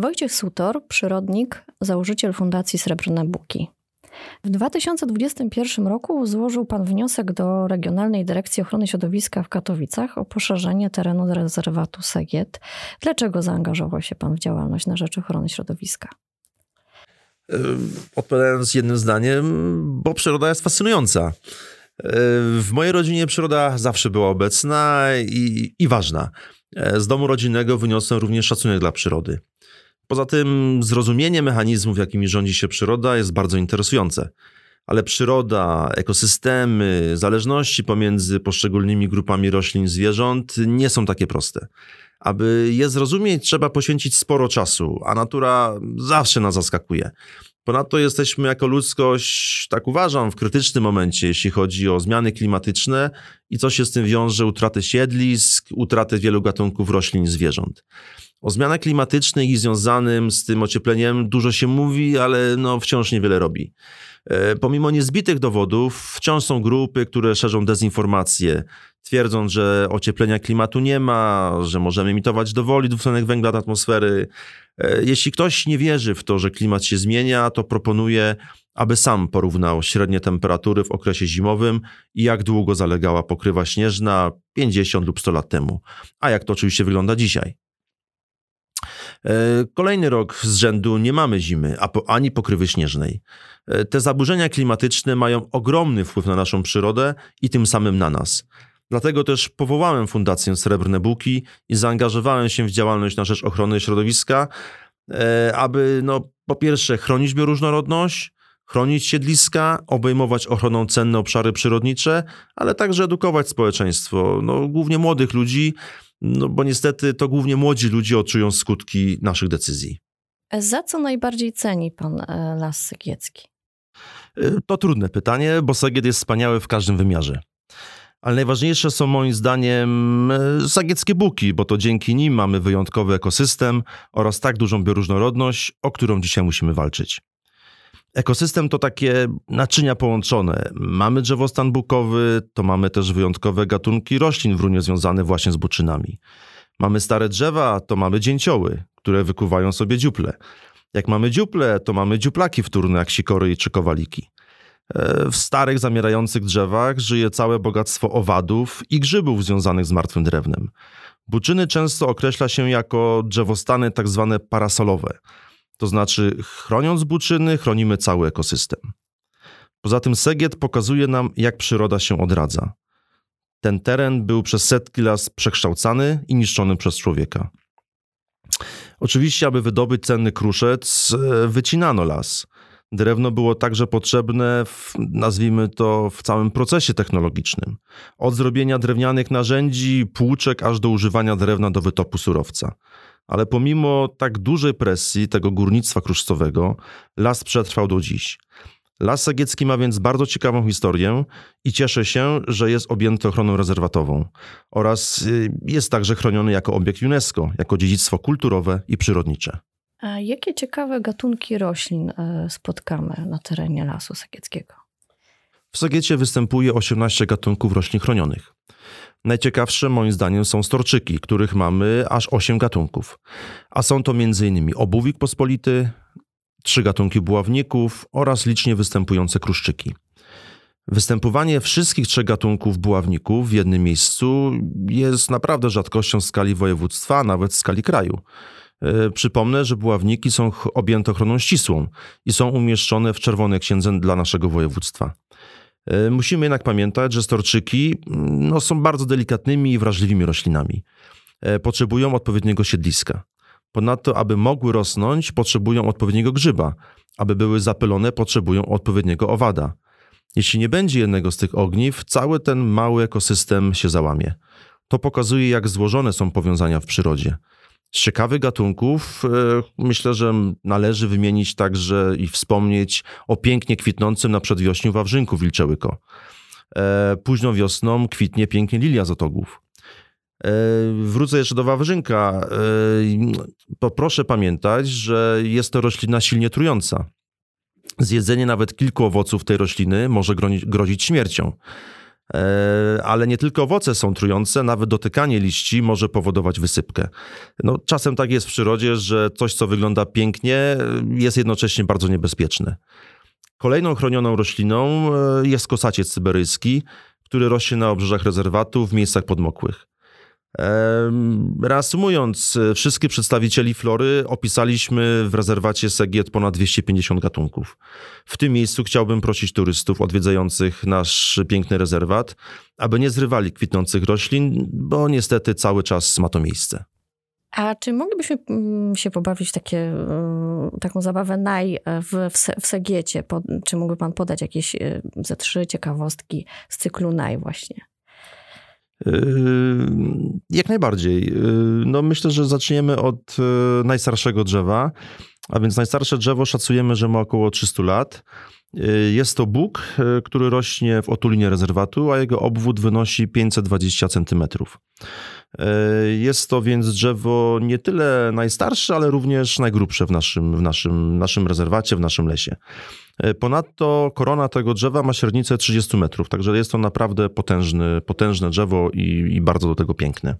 Wojciech Sutor, przyrodnik, założyciel Fundacji Srebrne Buki. W 2021 roku złożył Pan wniosek do Regionalnej Dyrekcji Ochrony Środowiska w Katowicach o poszerzenie terenu rezerwatu Segiet. Dlaczego zaangażował się Pan w działalność na rzecz ochrony środowiska? Odpowiadając jednym zdaniem, bo przyroda jest fascynująca. W mojej rodzinie przyroda zawsze była obecna i, i ważna. Z domu rodzinnego wyniosłem również szacunek dla przyrody. Poza tym zrozumienie mechanizmów, jakimi rządzi się przyroda, jest bardzo interesujące. Ale przyroda, ekosystemy, zależności pomiędzy poszczególnymi grupami roślin, zwierząt nie są takie proste. Aby je zrozumieć, trzeba poświęcić sporo czasu, a natura zawsze nas zaskakuje. Ponadto jesteśmy jako ludzkość, tak uważam, w krytycznym momencie, jeśli chodzi o zmiany klimatyczne i co się z tym wiąże, utratę siedlisk, utratę wielu gatunków roślin i zwierząt. O zmianach klimatycznych i związanym z tym ociepleniem dużo się mówi, ale no wciąż niewiele robi. E, pomimo niezbitych dowodów, wciąż są grupy, które szerzą dezinformację, twierdząc, że ocieplenia klimatu nie ma, że możemy emitować dowoli dwutlenek węgla do atmosfery. E, jeśli ktoś nie wierzy w to, że klimat się zmienia, to proponuję, aby sam porównał średnie temperatury w okresie zimowym i jak długo zalegała pokrywa śnieżna 50 lub 100 lat temu, a jak to oczywiście wygląda dzisiaj. E, kolejny rok z rzędu nie mamy zimy, ani pokrywy śnieżnej. E, te zaburzenia klimatyczne mają ogromny wpływ na naszą przyrodę i tym samym na nas. Dlatego też powołałem Fundację Srebrne Buki i zaangażowałem się w działalność na rzecz ochrony środowiska, e, aby no, po pierwsze chronić bioróżnorodność, chronić siedliska, obejmować ochroną cenne obszary przyrodnicze, ale także edukować społeczeństwo, no, głównie młodych ludzi, no bo niestety to głównie młodzi ludzie odczują skutki naszych decyzji. Za co najbardziej ceni pan e, Las Segiecki? E, to trudne pytanie, bo Sagiet jest wspaniały w każdym wymiarze. Ale najważniejsze są moim zdaniem e, sagieckie buki, bo to dzięki nim mamy wyjątkowy ekosystem oraz tak dużą bioróżnorodność, o którą dzisiaj musimy walczyć. Ekosystem to takie naczynia połączone. Mamy drzewostan bukowy, to mamy też wyjątkowe gatunki roślin w runie związane właśnie z buczynami. Mamy stare drzewa, to mamy dzięcioły, które wykuwają sobie dziuple. Jak mamy dziuple, to mamy dziuplaki wtórne jak sikory czy kowaliki. E, w starych, zamierających drzewach żyje całe bogactwo owadów i grzybów związanych z martwym drewnem. Buczyny często określa się jako drzewostany tak zwane parasolowe – to znaczy, chroniąc buczyny, chronimy cały ekosystem. Poza tym Segiet pokazuje nam, jak przyroda się odradza. Ten teren był przez setki lat przekształcany i niszczony przez człowieka. Oczywiście, aby wydobyć cenny kruszec, e, wycinano las. Drewno było także potrzebne, w, nazwijmy to, w całym procesie technologicznym. Od zrobienia drewnianych narzędzi, płuczek, aż do używania drewna do wytopu surowca ale pomimo tak dużej presji tego górnictwa kruszcowego, las przetrwał do dziś. Las Sagiecki ma więc bardzo ciekawą historię i cieszę się, że jest objęty ochroną rezerwatową oraz y, jest także chroniony jako obiekt UNESCO, jako dziedzictwo kulturowe i przyrodnicze. A jakie ciekawe gatunki roślin e, spotkamy na terenie Lasu Sagieckiego? W Sagiecie występuje 18 gatunków roślin chronionych. Najciekawsze moim zdaniem są storczyki, których mamy aż 8 gatunków. A są to m.in. obuwik pospolity, trzy gatunki buławników oraz licznie występujące kruszczyki. Występowanie wszystkich trzech gatunków buławników w jednym miejscu jest naprawdę rzadkością w skali województwa, a nawet w skali kraju. E, przypomnę, że buławniki są objęte ochroną ścisłą i są umieszczone w Czerwonej Księdze dla naszego województwa. E, musimy jednak pamiętać, że storczyki mm, no, są bardzo delikatnymi i wrażliwymi roślinami. E, potrzebują odpowiedniego siedliska. Ponadto, aby mogły rosnąć, potrzebują odpowiedniego grzyba. Aby były zapylone, potrzebują odpowiedniego owada. Jeśli nie będzie jednego z tych ogniw, cały ten mały ekosystem się załamie. To pokazuje, jak złożone są powiązania w przyrodzie. Z ciekawych gatunków e, myślę, że należy wymienić także i wspomnieć o pięknie kwitnącym na przedwiośniu wawrzynku wilczełyko. E, późną wiosną kwitnie pięknie lilia z otogów. E, wrócę jeszcze do wawrzynka. To proszę pamiętać, że jest to roślina silnie trująca. Zjedzenie nawet kilku owoców tej rośliny może grozić śmiercią. E, ale nie tylko owoce są trujące, nawet dotykanie liści może powodować wysypkę. No, czasem tak jest w przyrodzie, że coś, co wygląda pięknie, jest jednocześnie bardzo niebezpieczne. Kolejną chronioną rośliną e, jest kosaciec syberyjski, który rośnie na obrzeżach rezerwatu w miejscach podmokłych. Reasumując, e, wszystkich przedstawicieli flory opisaliśmy w rezerwacie Segiet ponad 250 gatunków. W tym miejscu chciałbym prosić turystów odwiedzających nasz piękny rezerwat, aby nie zrywali kwitnących roślin, bo niestety cały czas ma to miejsce. A czy moglibyśmy mm, się pobawić takie, mm, taką zabawę naj e, w, w, Segiecie? Czy mógłby pan podać jakieś e, ze trzy ciekawostki z cyklu naj właśnie? Yy, jak najbardziej. Yy, no myślę, że zaczniemy od yy, najstarszego drzewa, a więc najstarsze drzewo szacujemy, że ma około 300 lat. Jest to Bóg, który rośnie w otulinie rezerwatu, a jego obwód wynosi 520 centymetrów. Jest to więc drzewo nie tyle najstarsze, ale również najgrubsze w naszym, w naszym, naszym rezerwacie, w naszym lesie. E, ponadto korona tego drzewa ma średnicę 30 metrów, także jest to naprawdę potężny, potężne drzewo i, i bardzo do tego piękne.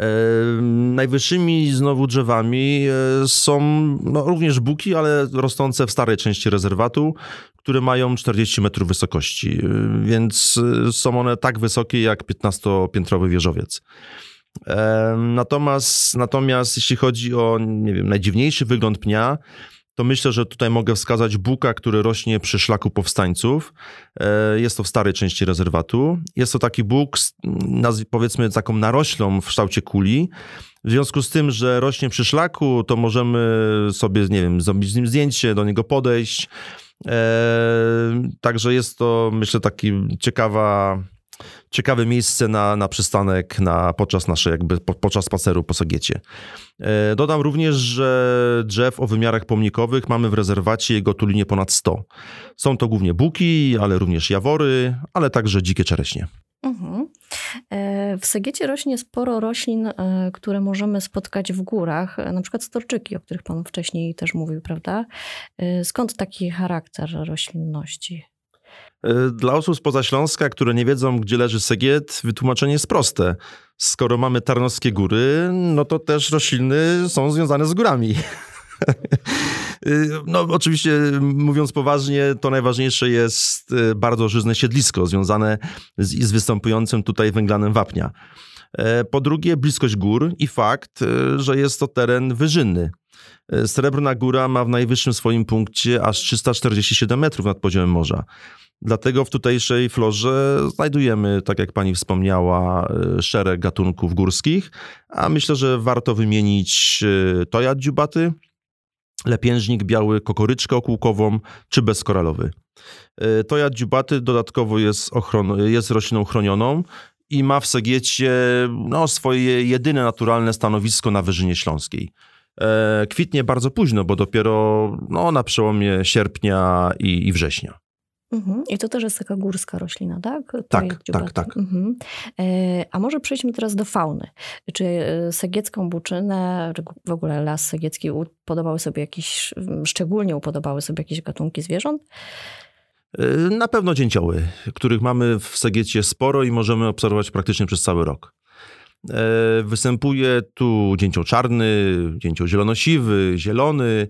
E, najwyższymi znowu drzewami e, są no, również buki, ale rosnące w starej części rezerwatu, które mają 40 metrów wysokości, więc są one tak wysokie jak 15-piętrowy wieżowiec. Natomiast, natomiast jeśli chodzi o nie wiem, najdziwniejszy wygląd pnia, to myślę, że tutaj mogę wskazać buka, który rośnie przy szlaku powstańców. E, jest to w starej części rezerwatu. Jest to taki bóg, powiedzmy taką naroślą w kształcie kuli. W związku z tym, że rośnie przy szlaku, to możemy sobie, nie wiem, zrobić z nim zdjęcie, do niego podejść. E, także jest to, myślę, taki ciekawa ciekawe miejsce na, na przystanek na, podczas naszej jakby po, podczas spaceru po Sagiecie. E, dodam również, że drzew o wymiarach pomnikowych mamy w rezerwacie jego tulinie ponad 100. Są to głównie buki, ale również jawory, ale także dzikie czereśnie. Mhm. E, w Segiecie rośnie sporo roślin, e, które możemy spotkać w górach, na przykład storczyki, o których Pan wcześniej też mówił, prawda? Skąd taki charakter roślinności? E, dla osób spoza Śląska, które nie wiedzą, gdzie leży Segiet, wytłumaczenie jest proste. Skoro mamy Tarnowskie Góry, no to też rośliny są związane z górami. E, no, oczywiście, mówiąc poważnie, to najważniejsze jest e, bardzo żyzne siedlisko związane z, z występującym tutaj węglanem wapnia. Po drugie, bliskość gór i fakt, że jest to teren wyżynny. Srebrna Góra ma w najwyższym swoim punkcie aż 347 metrów nad poziomem morza. Dlatego w tutejszej florze znajdujemy, tak jak pani wspomniała, e, szereg gatunków górskich, a myślę, że warto wymienić e, tojat dziubaty, lepiężnik biały, kokoryczkę okółkową czy bezkoralowy. E, tojat dziubaty dodatkowo jest, ochron- jest rośliną chronioną i ma w Segiecie no, swoje jedyne naturalne stanowisko na Wyżynie Śląskiej. Kwitnie bardzo późno, bo dopiero no, na przełomie sierpnia i, i września. Mhm. I to też jest taka górska roślina, tak? tak, tak, tak. Mhm. E, a może przejdźmy teraz do fauny. Czy e, segiecką buczynę, czy w ogóle las segiecki podobały sobie jakieś, szczególnie upodobały sobie jakieś gatunki zwierząt? E, na pewno dzięcioły, których mamy w Segiecie sporo i możemy obserwować praktycznie przez cały rok. Występuje tu dzięcioł czarny, dzięcioł zielonosiwy, zielony,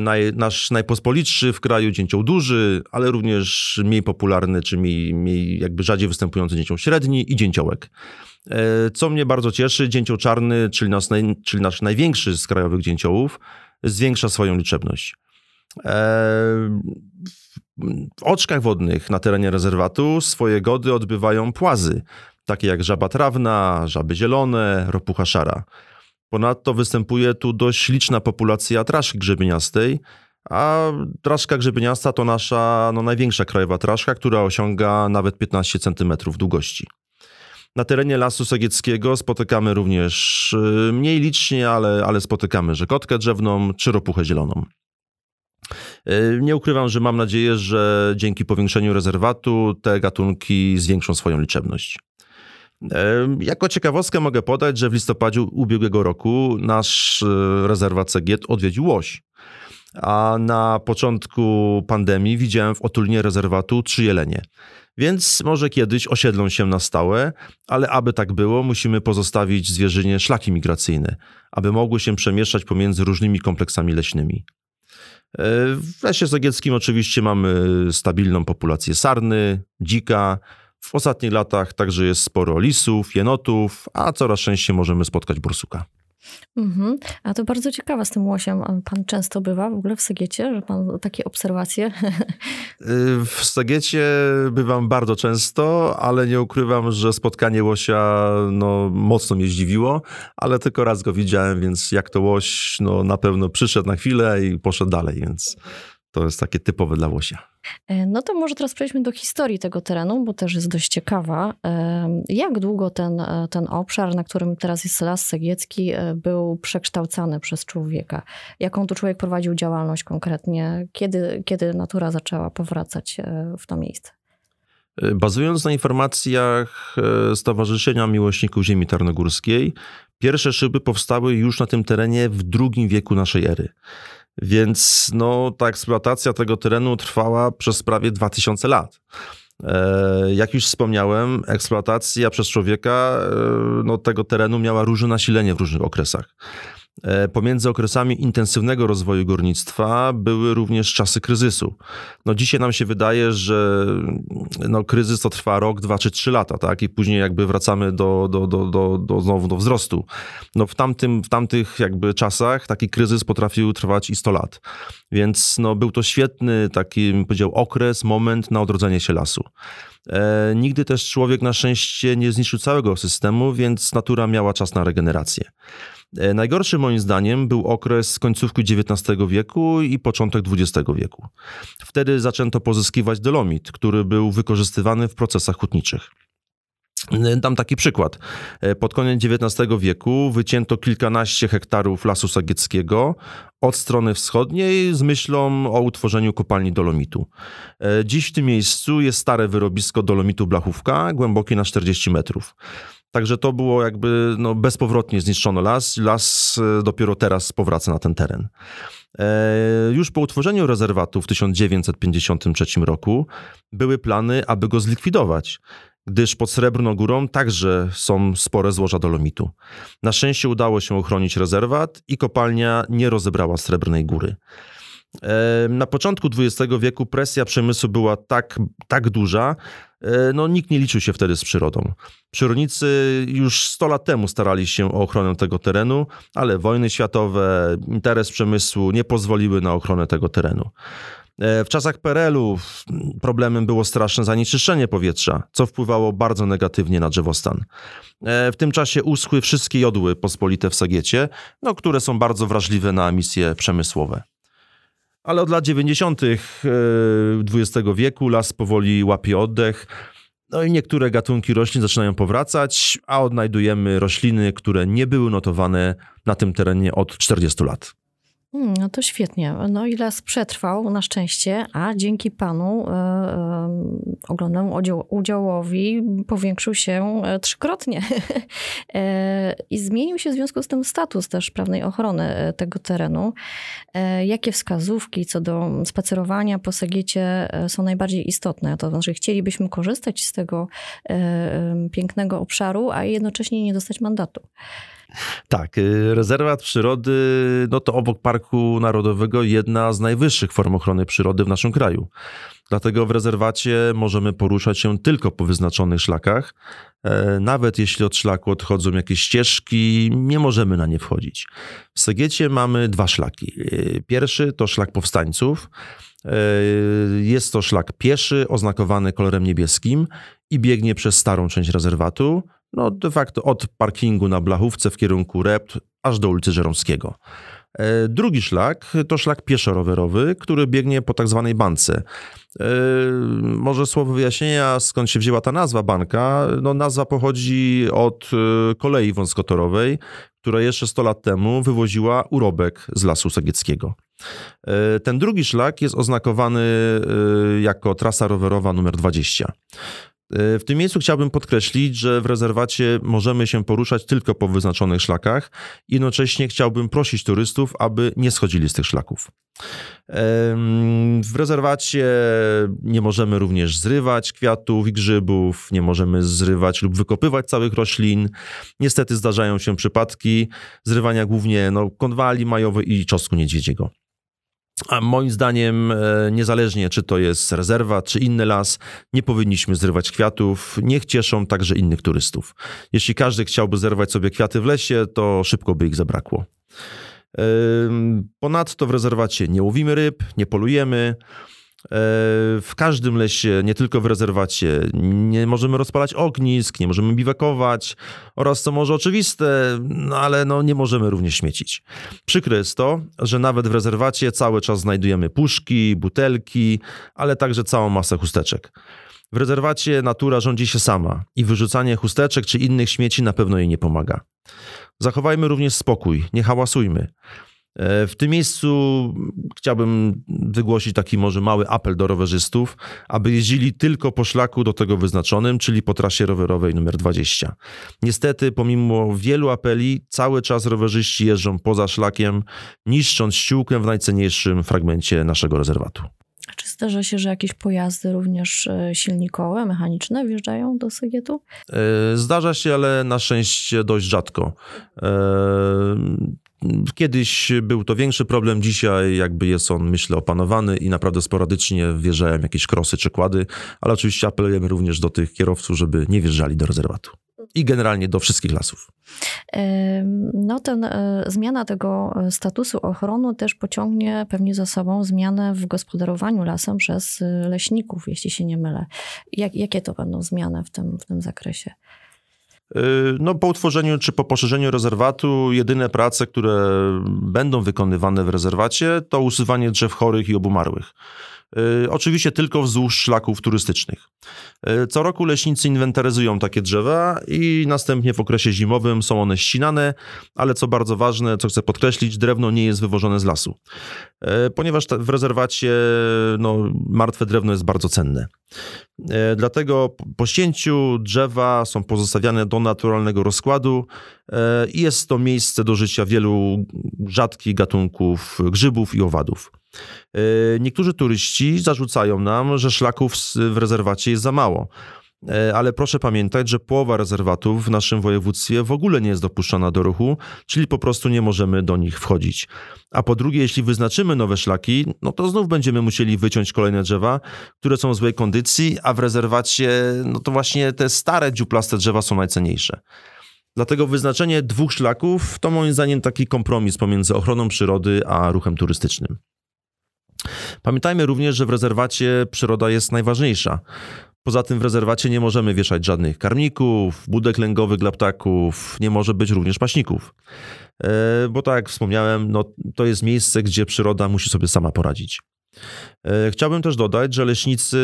naj, nasz najpospolitszy w kraju dzięcioł duży, ale również mniej popularny, czy mniej, mniej jakby rzadziej występujący dzięcioł średni i dzięciołek. E, co mnie bardzo cieszy, dzięcioł czarny, czyli nasz, naj, czyli nasz największy z krajowych dzięciołów, zwiększa swoją liczebność. E, w oczkach wodnych na terenie rezerwatu swoje gody odbywają płazy, takie jak żaba trawna, żaby zielone, ropucha szara. Ponadto występuje tu dość liczna populacja traszki grzebieniastej, a traszka grzebieniasta to nasza no, największa krajowa traszka, która osiąga nawet 15 cm długości. Na terenie Lasu Segieckiego spotykamy również y, mniej licznie, ale, ale spotykamy rzekotkę drzewną czy ropuchę zieloną. Y, nie ukrywam, że mam nadzieję, że dzięki powiększeniu rezerwatu te gatunki zwiększą swoją liczebność. Jako ciekawostkę mogę podać, że w listopadzie ubiegłego roku nasz e, rezerwat Segiet odwiedził łoś. A na początku pandemii widziałem w otulinie rezerwatu trzy jelenie. Więc może kiedyś osiedlą się na stałe, ale aby tak było, musimy pozostawić zwierzynie szlaki migracyjne, aby mogły się przemieszczać pomiędzy różnymi kompleksami leśnymi. E, w Lesie Zagieckim oczywiście mamy stabilną populację sarny, dzika. W ostatnich latach także jest sporo lisów, jenotów, a coraz częściej możemy spotkać borsuka. Mhm. A to bardzo ciekawe z tym łosiem. Pan często bywa w ogóle w Segiecie, że pan takie obserwacje? Y, w Segiecie bywam bardzo często, ale nie ukrywam, że spotkanie łosia no, mocno mnie zdziwiło, ale tylko raz go widziałem, więc jak to łoś, no, na pewno przyszedł na chwilę i poszedł dalej, więc to jest takie typowe dla łosia. E, no to może teraz przejdźmy do historii tego terenu, bo też jest dość ciekawa. E, jak długo ten, e, ten obszar, na którym teraz jest Las Segiecki, był przekształcany przez człowieka? Jaką tu człowiek prowadził działalność konkretnie? Kiedy, kiedy natura zaczęła powracać w to miejsce? Bazując na informacjach Stowarzyszenia Miłośników Ziemi Tarnogórskiej, pierwsze szyby powstały już na tym terenie w II wieku naszej ery. Więc no, ta eksploatacja tego terenu trwała przez prawie 2000 lat. E, jak już wspomniałem, eksploatacja przez człowieka e, no, tego terenu miała różne nasilenie w różnych okresach. E, pomiędzy okresami intensywnego rozwoju górnictwa były również czasy kryzysu. No dzisiaj nam się wydaje, że no kryzys to trwa rok, dwa czy trzy lata, tak? I później jakby wracamy do, do, do, do, do znowu do wzrostu. No w, tamtym, w tamtych jakby czasach taki kryzys potrafił trwać i 100 lat. Więc no był to świetny taki, bym powiedział, okres, moment na odrodzenie się lasu. E, nigdy też człowiek na szczęście nie zniszczył całego systemu, więc natura miała czas na regenerację. E, najgorszy moim zdaniem był okres końcówki XIX wieku i początek XX wieku. Wtedy zaczęto pozyskiwać dolomit, który był wykorzystywany w procesach hutniczych. E, dam taki przykład. E, pod koniec XIX wieku wycięto kilkanaście hektarów lasu sagieckiego od strony wschodniej z myślą o utworzeniu kopalni dolomitu. Dziś w tym miejscu jest stare wyrobisko dolomitu Blachówka, głębokie na 40 metrów. Także to było jakby no, bezpowrotnie zniszczono las. Las e, dopiero teraz powraca na ten teren. E, już po utworzeniu rezerwatu w 1953 roku były plany, aby go zlikwidować, gdyż pod Srebrną Górą także są spore złoża dolomitu. Na szczęście udało się ochronić rezerwat i kopalnia nie rozebrała Srebrnej Góry. Na początku XX wieku presja przemysłu była tak, tak duża, no nikt nie liczył się wtedy z przyrodą. Przyrodnicy już 100 lat temu starali się o ochronę tego terenu, ale wojny światowe, interes przemysłu nie pozwoliły na ochronę tego terenu. E, w czasach PRL-u problemem było straszne zanieczyszczenie powietrza, co wpływało bardzo negatywnie na drzewostan. E, w tym czasie uschły wszystkie jodły pospolite w Sagiecie, no, które są bardzo wrażliwe na emisje przemysłowe. Ale od lat 90. XX e, wieku las powoli łapie oddech. No i niektóre gatunki roślin zaczynają powracać, a odnajdujemy rośliny, które nie były notowane na tym terenie od 40 lat. Hmm, no to świetnie. No i las przetrwał na szczęście, a dzięki panu ogromnemu udziałowi powiększył się e, trzykrotnie. I zmienił się w związku z tym status też prawnej ochrony tego terenu. Jakie wskazówki co do spacerowania po Segiecie są najbardziej istotne? To znaczy chcielibyśmy korzystać z tego pięknego obszaru, a jednocześnie nie dostać mandatu. Tak, y, rezerwat przyrody, no to obok Parku Narodowego jedna z najwyższych form ochrony przyrody w naszym kraju. Dlatego w rezerwacie możemy poruszać się tylko po wyznaczonych szlakach. E, nawet jeśli od szlaku odchodzą jakieś ścieżki, nie możemy na nie wchodzić. W Segiecie mamy dwa szlaki. Y, pierwszy to szlak powstańców. E, jest to szlak pieszy, oznakowany kolorem niebieskim i biegnie przez starą część rezerwatu no de facto od parkingu na Blachówce w kierunku Rept aż do ulicy Żeromskiego. E, drugi szlak to szlak pieszo-rowerowy, który biegnie po tak zwanej bance. E, może słowo wyjaśnienia, skąd się wzięła ta nazwa banka. No, nazwa pochodzi od e, kolei wąskotorowej, która jeszcze 100 lat temu wywoziła urobek z Lasu Sagieckiego. Ten drugi szlak jest oznakowany jako trasa rowerowa numer 20. E, w tym miejscu chciałbym podkreślić, że w rezerwacie możemy się poruszać tylko po wyznaczonych szlakach. Jednocześnie chciałbym prosić turystów, aby nie schodzili z tych szlaków. W rezerwacie nie możemy również zrywać kwiatów i grzybów, nie możemy zrywać lub wykopywać całych roślin. Niestety zdarzają się przypadki zrywania głównie no, konwali majowej i czosnku niedźwiedziego. A moim zdaniem, e, niezależnie czy to jest rezerwa, czy inny las, nie powinniśmy zrywać kwiatów. Niech cieszą także innych turystów. Jeśli każdy chciałby zerwać sobie kwiaty w lesie, to szybko by ich zabrakło. Ponadto w rezerwacie nie łowimy ryb, nie polujemy. E, w każdym lesie, nie tylko w rezerwacie, nie możemy rozpalać ognisk, nie możemy biwakować oraz, co może oczywiste, no ale no, nie możemy również śmiecić. Przykre jest to, że nawet w rezerwacie cały czas znajdujemy puszki, butelki, ale także całą masę chusteczek. W rezerwacie natura rządzi się sama i wyrzucanie chusteczek czy innych śmieci na pewno jej nie pomaga. Zachowajmy również spokój, nie hałasujmy. E, w tym miejscu chciałbym wygłosić taki może mały apel do rowerzystów, aby jeździli tylko po szlaku do tego wyznaczonym, czyli po trasie rowerowej numer 20. Niestety, pomimo wielu apeli, cały czas rowerzyści jeżdżą poza szlakiem, niszcząc ściółkę w najcenniejszym fragmencie naszego rezerwatu. Czy zdarza się, że jakieś pojazdy również e, silnikowe, mechaniczne wjeżdżają do Sygietu? E, zdarza się, ale na szczęście dość rzadko. Kiedyś był to większy problem, dzisiaj jakby jest on, myślę, opanowany i naprawdę sporadycznie wjeżdżają jakieś krosy czy kłady, ale oczywiście apelujemy również do tych kierowców, żeby nie wjeżdżali do rezerwatu i generalnie do wszystkich lasów. No, ten, e, zmiana tego e, statusu ochrony też pociągnie pewnie za sobą zmianę w gospodarowaniu lasem przez e, leśników, jeśli się nie mylę. Jak, jakie to będą zmiany w tym, w tym zakresie? No, po utworzeniu czy po poszerzeniu rezerwatu, jedyne prace, które będą wykonywane w rezerwacie, to usuwanie drzew chorych i obumarłych. Y, oczywiście tylko wzdłuż szlaków turystycznych. Y, co roku leśnicy inwentaryzują takie drzewa i następnie w okresie zimowym są one ścinane, ale co bardzo ważne, co chcę podkreślić, drewno nie jest wywożone z lasu, y, ponieważ w rezerwacie no, martwe drewno jest bardzo cenne. Dlatego po ścięciu drzewa są pozostawiane do naturalnego rozkładu i jest to miejsce do życia wielu rzadkich gatunków grzybów i owadów. E, niektórzy turyści zarzucają nam, że szlaków w rezerwacie jest za mało. E, ale proszę pamiętać, że połowa rezerwatów w naszym województwie w ogóle nie jest dopuszczana do ruchu, czyli po prostu nie możemy do nich wchodzić. A po drugie, jeśli wyznaczymy nowe szlaki, no to znów będziemy musieli wyciąć kolejne drzewa, które są w złej kondycji, a w rezerwacie, no to właśnie te stare dziuplaste drzewa są najcenniejsze. Dlatego wyznaczenie dwóch szlaków to moim zdaniem taki kompromis pomiędzy ochroną przyrody a ruchem turystycznym. Pamiętajmy również, że w rezerwacie przyroda jest najważniejsza. Poza tym w rezerwacie nie możemy wieszać żadnych karmników, budek lęgowych dla ptaków, nie może być również paśników. E, bo tak jak wspomniałem, no, to jest miejsce, gdzie przyroda musi sobie sama poradzić. E, chciałbym też dodać, że leśnicy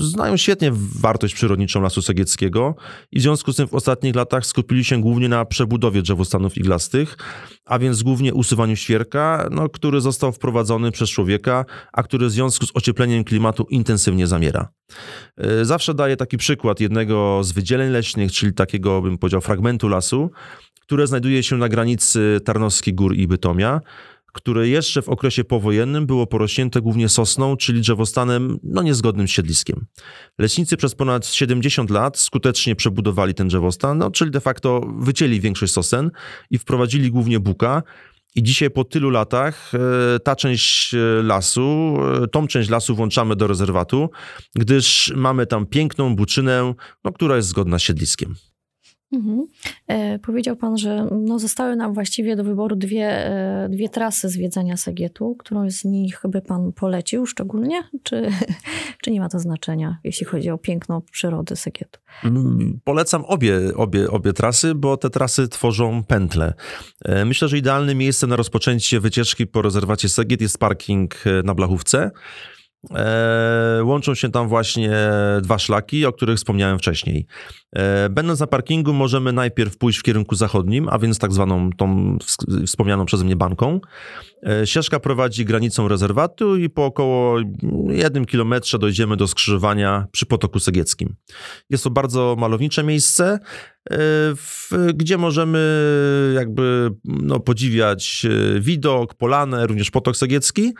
znają świetnie wartość przyrodniczą Lasu Segieckiego i w związku z tym w ostatnich latach skupili się głównie na przebudowie drzewostanów iglastych, a więc głównie usuwaniu świerka, no, który został wprowadzony przez człowieka, a który w związku z ociepleniem klimatu intensywnie zamiera. E, zawsze daję taki przykład jednego z wydzieleń leśnych, czyli takiego, bym powiedział, fragmentu lasu, które znajduje się na granicy Tarnowskich Gór i Bytomia które jeszcze w okresie powojennym było porośnięte głównie sosną, czyli drzewostanem no, niezgodnym z siedliskiem. Leśnicy przez ponad 70 lat skutecznie przebudowali ten drzewostan, no, czyli de facto wycięli większość sosen i wprowadzili głównie buka, i dzisiaj po tylu latach e, ta część e, lasu, e, tą część lasu włączamy do rezerwatu, gdyż mamy tam piękną buczynę, no, która jest zgodna z siedliskiem. Mhm. E, powiedział Pan, że no zostały nam właściwie do wyboru dwie, e, dwie trasy zwiedzania Sagietu. Którą z nich by Pan polecił szczególnie? Czy, czy nie ma to znaczenia, jeśli chodzi o piękną przyrodę Sagietu? Mm, polecam obie, obie, obie trasy, bo te trasy tworzą pętle. E, myślę, że idealnym miejscem na rozpoczęcie wycieczki po rezerwacie Sagiet jest parking e, na Blachówce. E, łączą się tam właśnie dwa szlaki, o których wspomniałem wcześniej. E, będąc na parkingu, możemy najpierw pójść w kierunku zachodnim, a więc tak zwaną tą wspomnianą przeze mnie banką. E, ścieżka prowadzi granicą rezerwatu i po około jednym kilometrze dojdziemy do skrzyżowania przy Potoku Segieckim. Jest to bardzo malownicze miejsce, w, gdzie możemy jakby no, podziwiać e, widok, polanę, również Potok Segiecki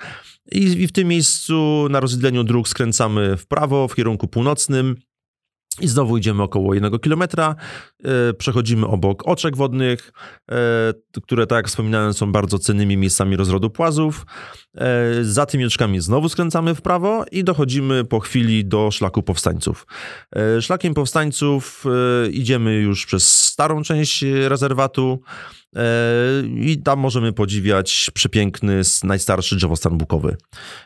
i, i w tym miejscu na rozwidleniu dróg skręcamy w prawo w kierunku północnym i znowu idziemy około jednego kilometra, e, przechodzimy obok oczek wodnych, e, które, tak jak wspominałem, są bardzo cennymi miejscami rozrodu płazów. E, za tymi oczkami znowu skręcamy w prawo i dochodzimy po chwili do szlaku powstańców. Szlakiem powstańców idziemy już przez starą część rezerwatu, i tam możemy podziwiać przepiękny, najstarszy drzewostan bukowy.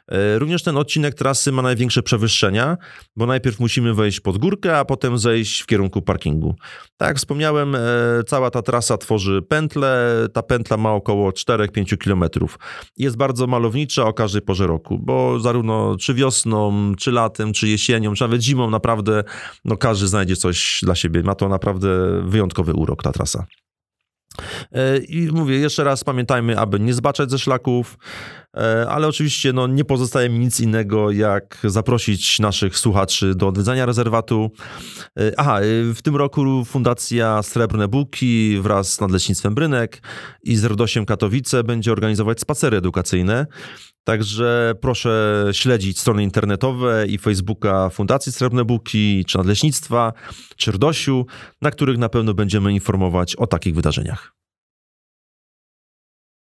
E, również ten odcinek trasy ma największe przewyższenia, bo najpierw musimy wejść pod górkę, a potem zejść w kierunku parkingu. Tak jak wspomniałem, e, cała ta trasa tworzy pętlę, ta pętla ma około 4-5 km. Jest bardzo malownicza o każdej porze roku, bo zarówno czy wiosną, czy latem, czy jesienią, czy nawet zimą naprawdę no każdy znajdzie coś dla siebie. Ma to naprawdę wyjątkowy urok ta trasa. E, I mówię jeszcze raz, pamiętajmy, aby nie zbaczać ze szlaków, e, ale oczywiście no, nie pozostaje mi nic innego, jak zaprosić naszych słuchaczy do odwiedzania rezerwatu. E, aha, w tym roku Fundacja Srebrne Buki wraz z Nadleśnictwem Brynek i z Rodosiem Katowice będzie organizować spacery edukacyjne. Także proszę śledzić strony internetowe i Facebooka Fundacji Srebrne Buki, czy Nadleśnictwa, czy Rdosiu, na których na pewno będziemy informować o takich wydarzeniach.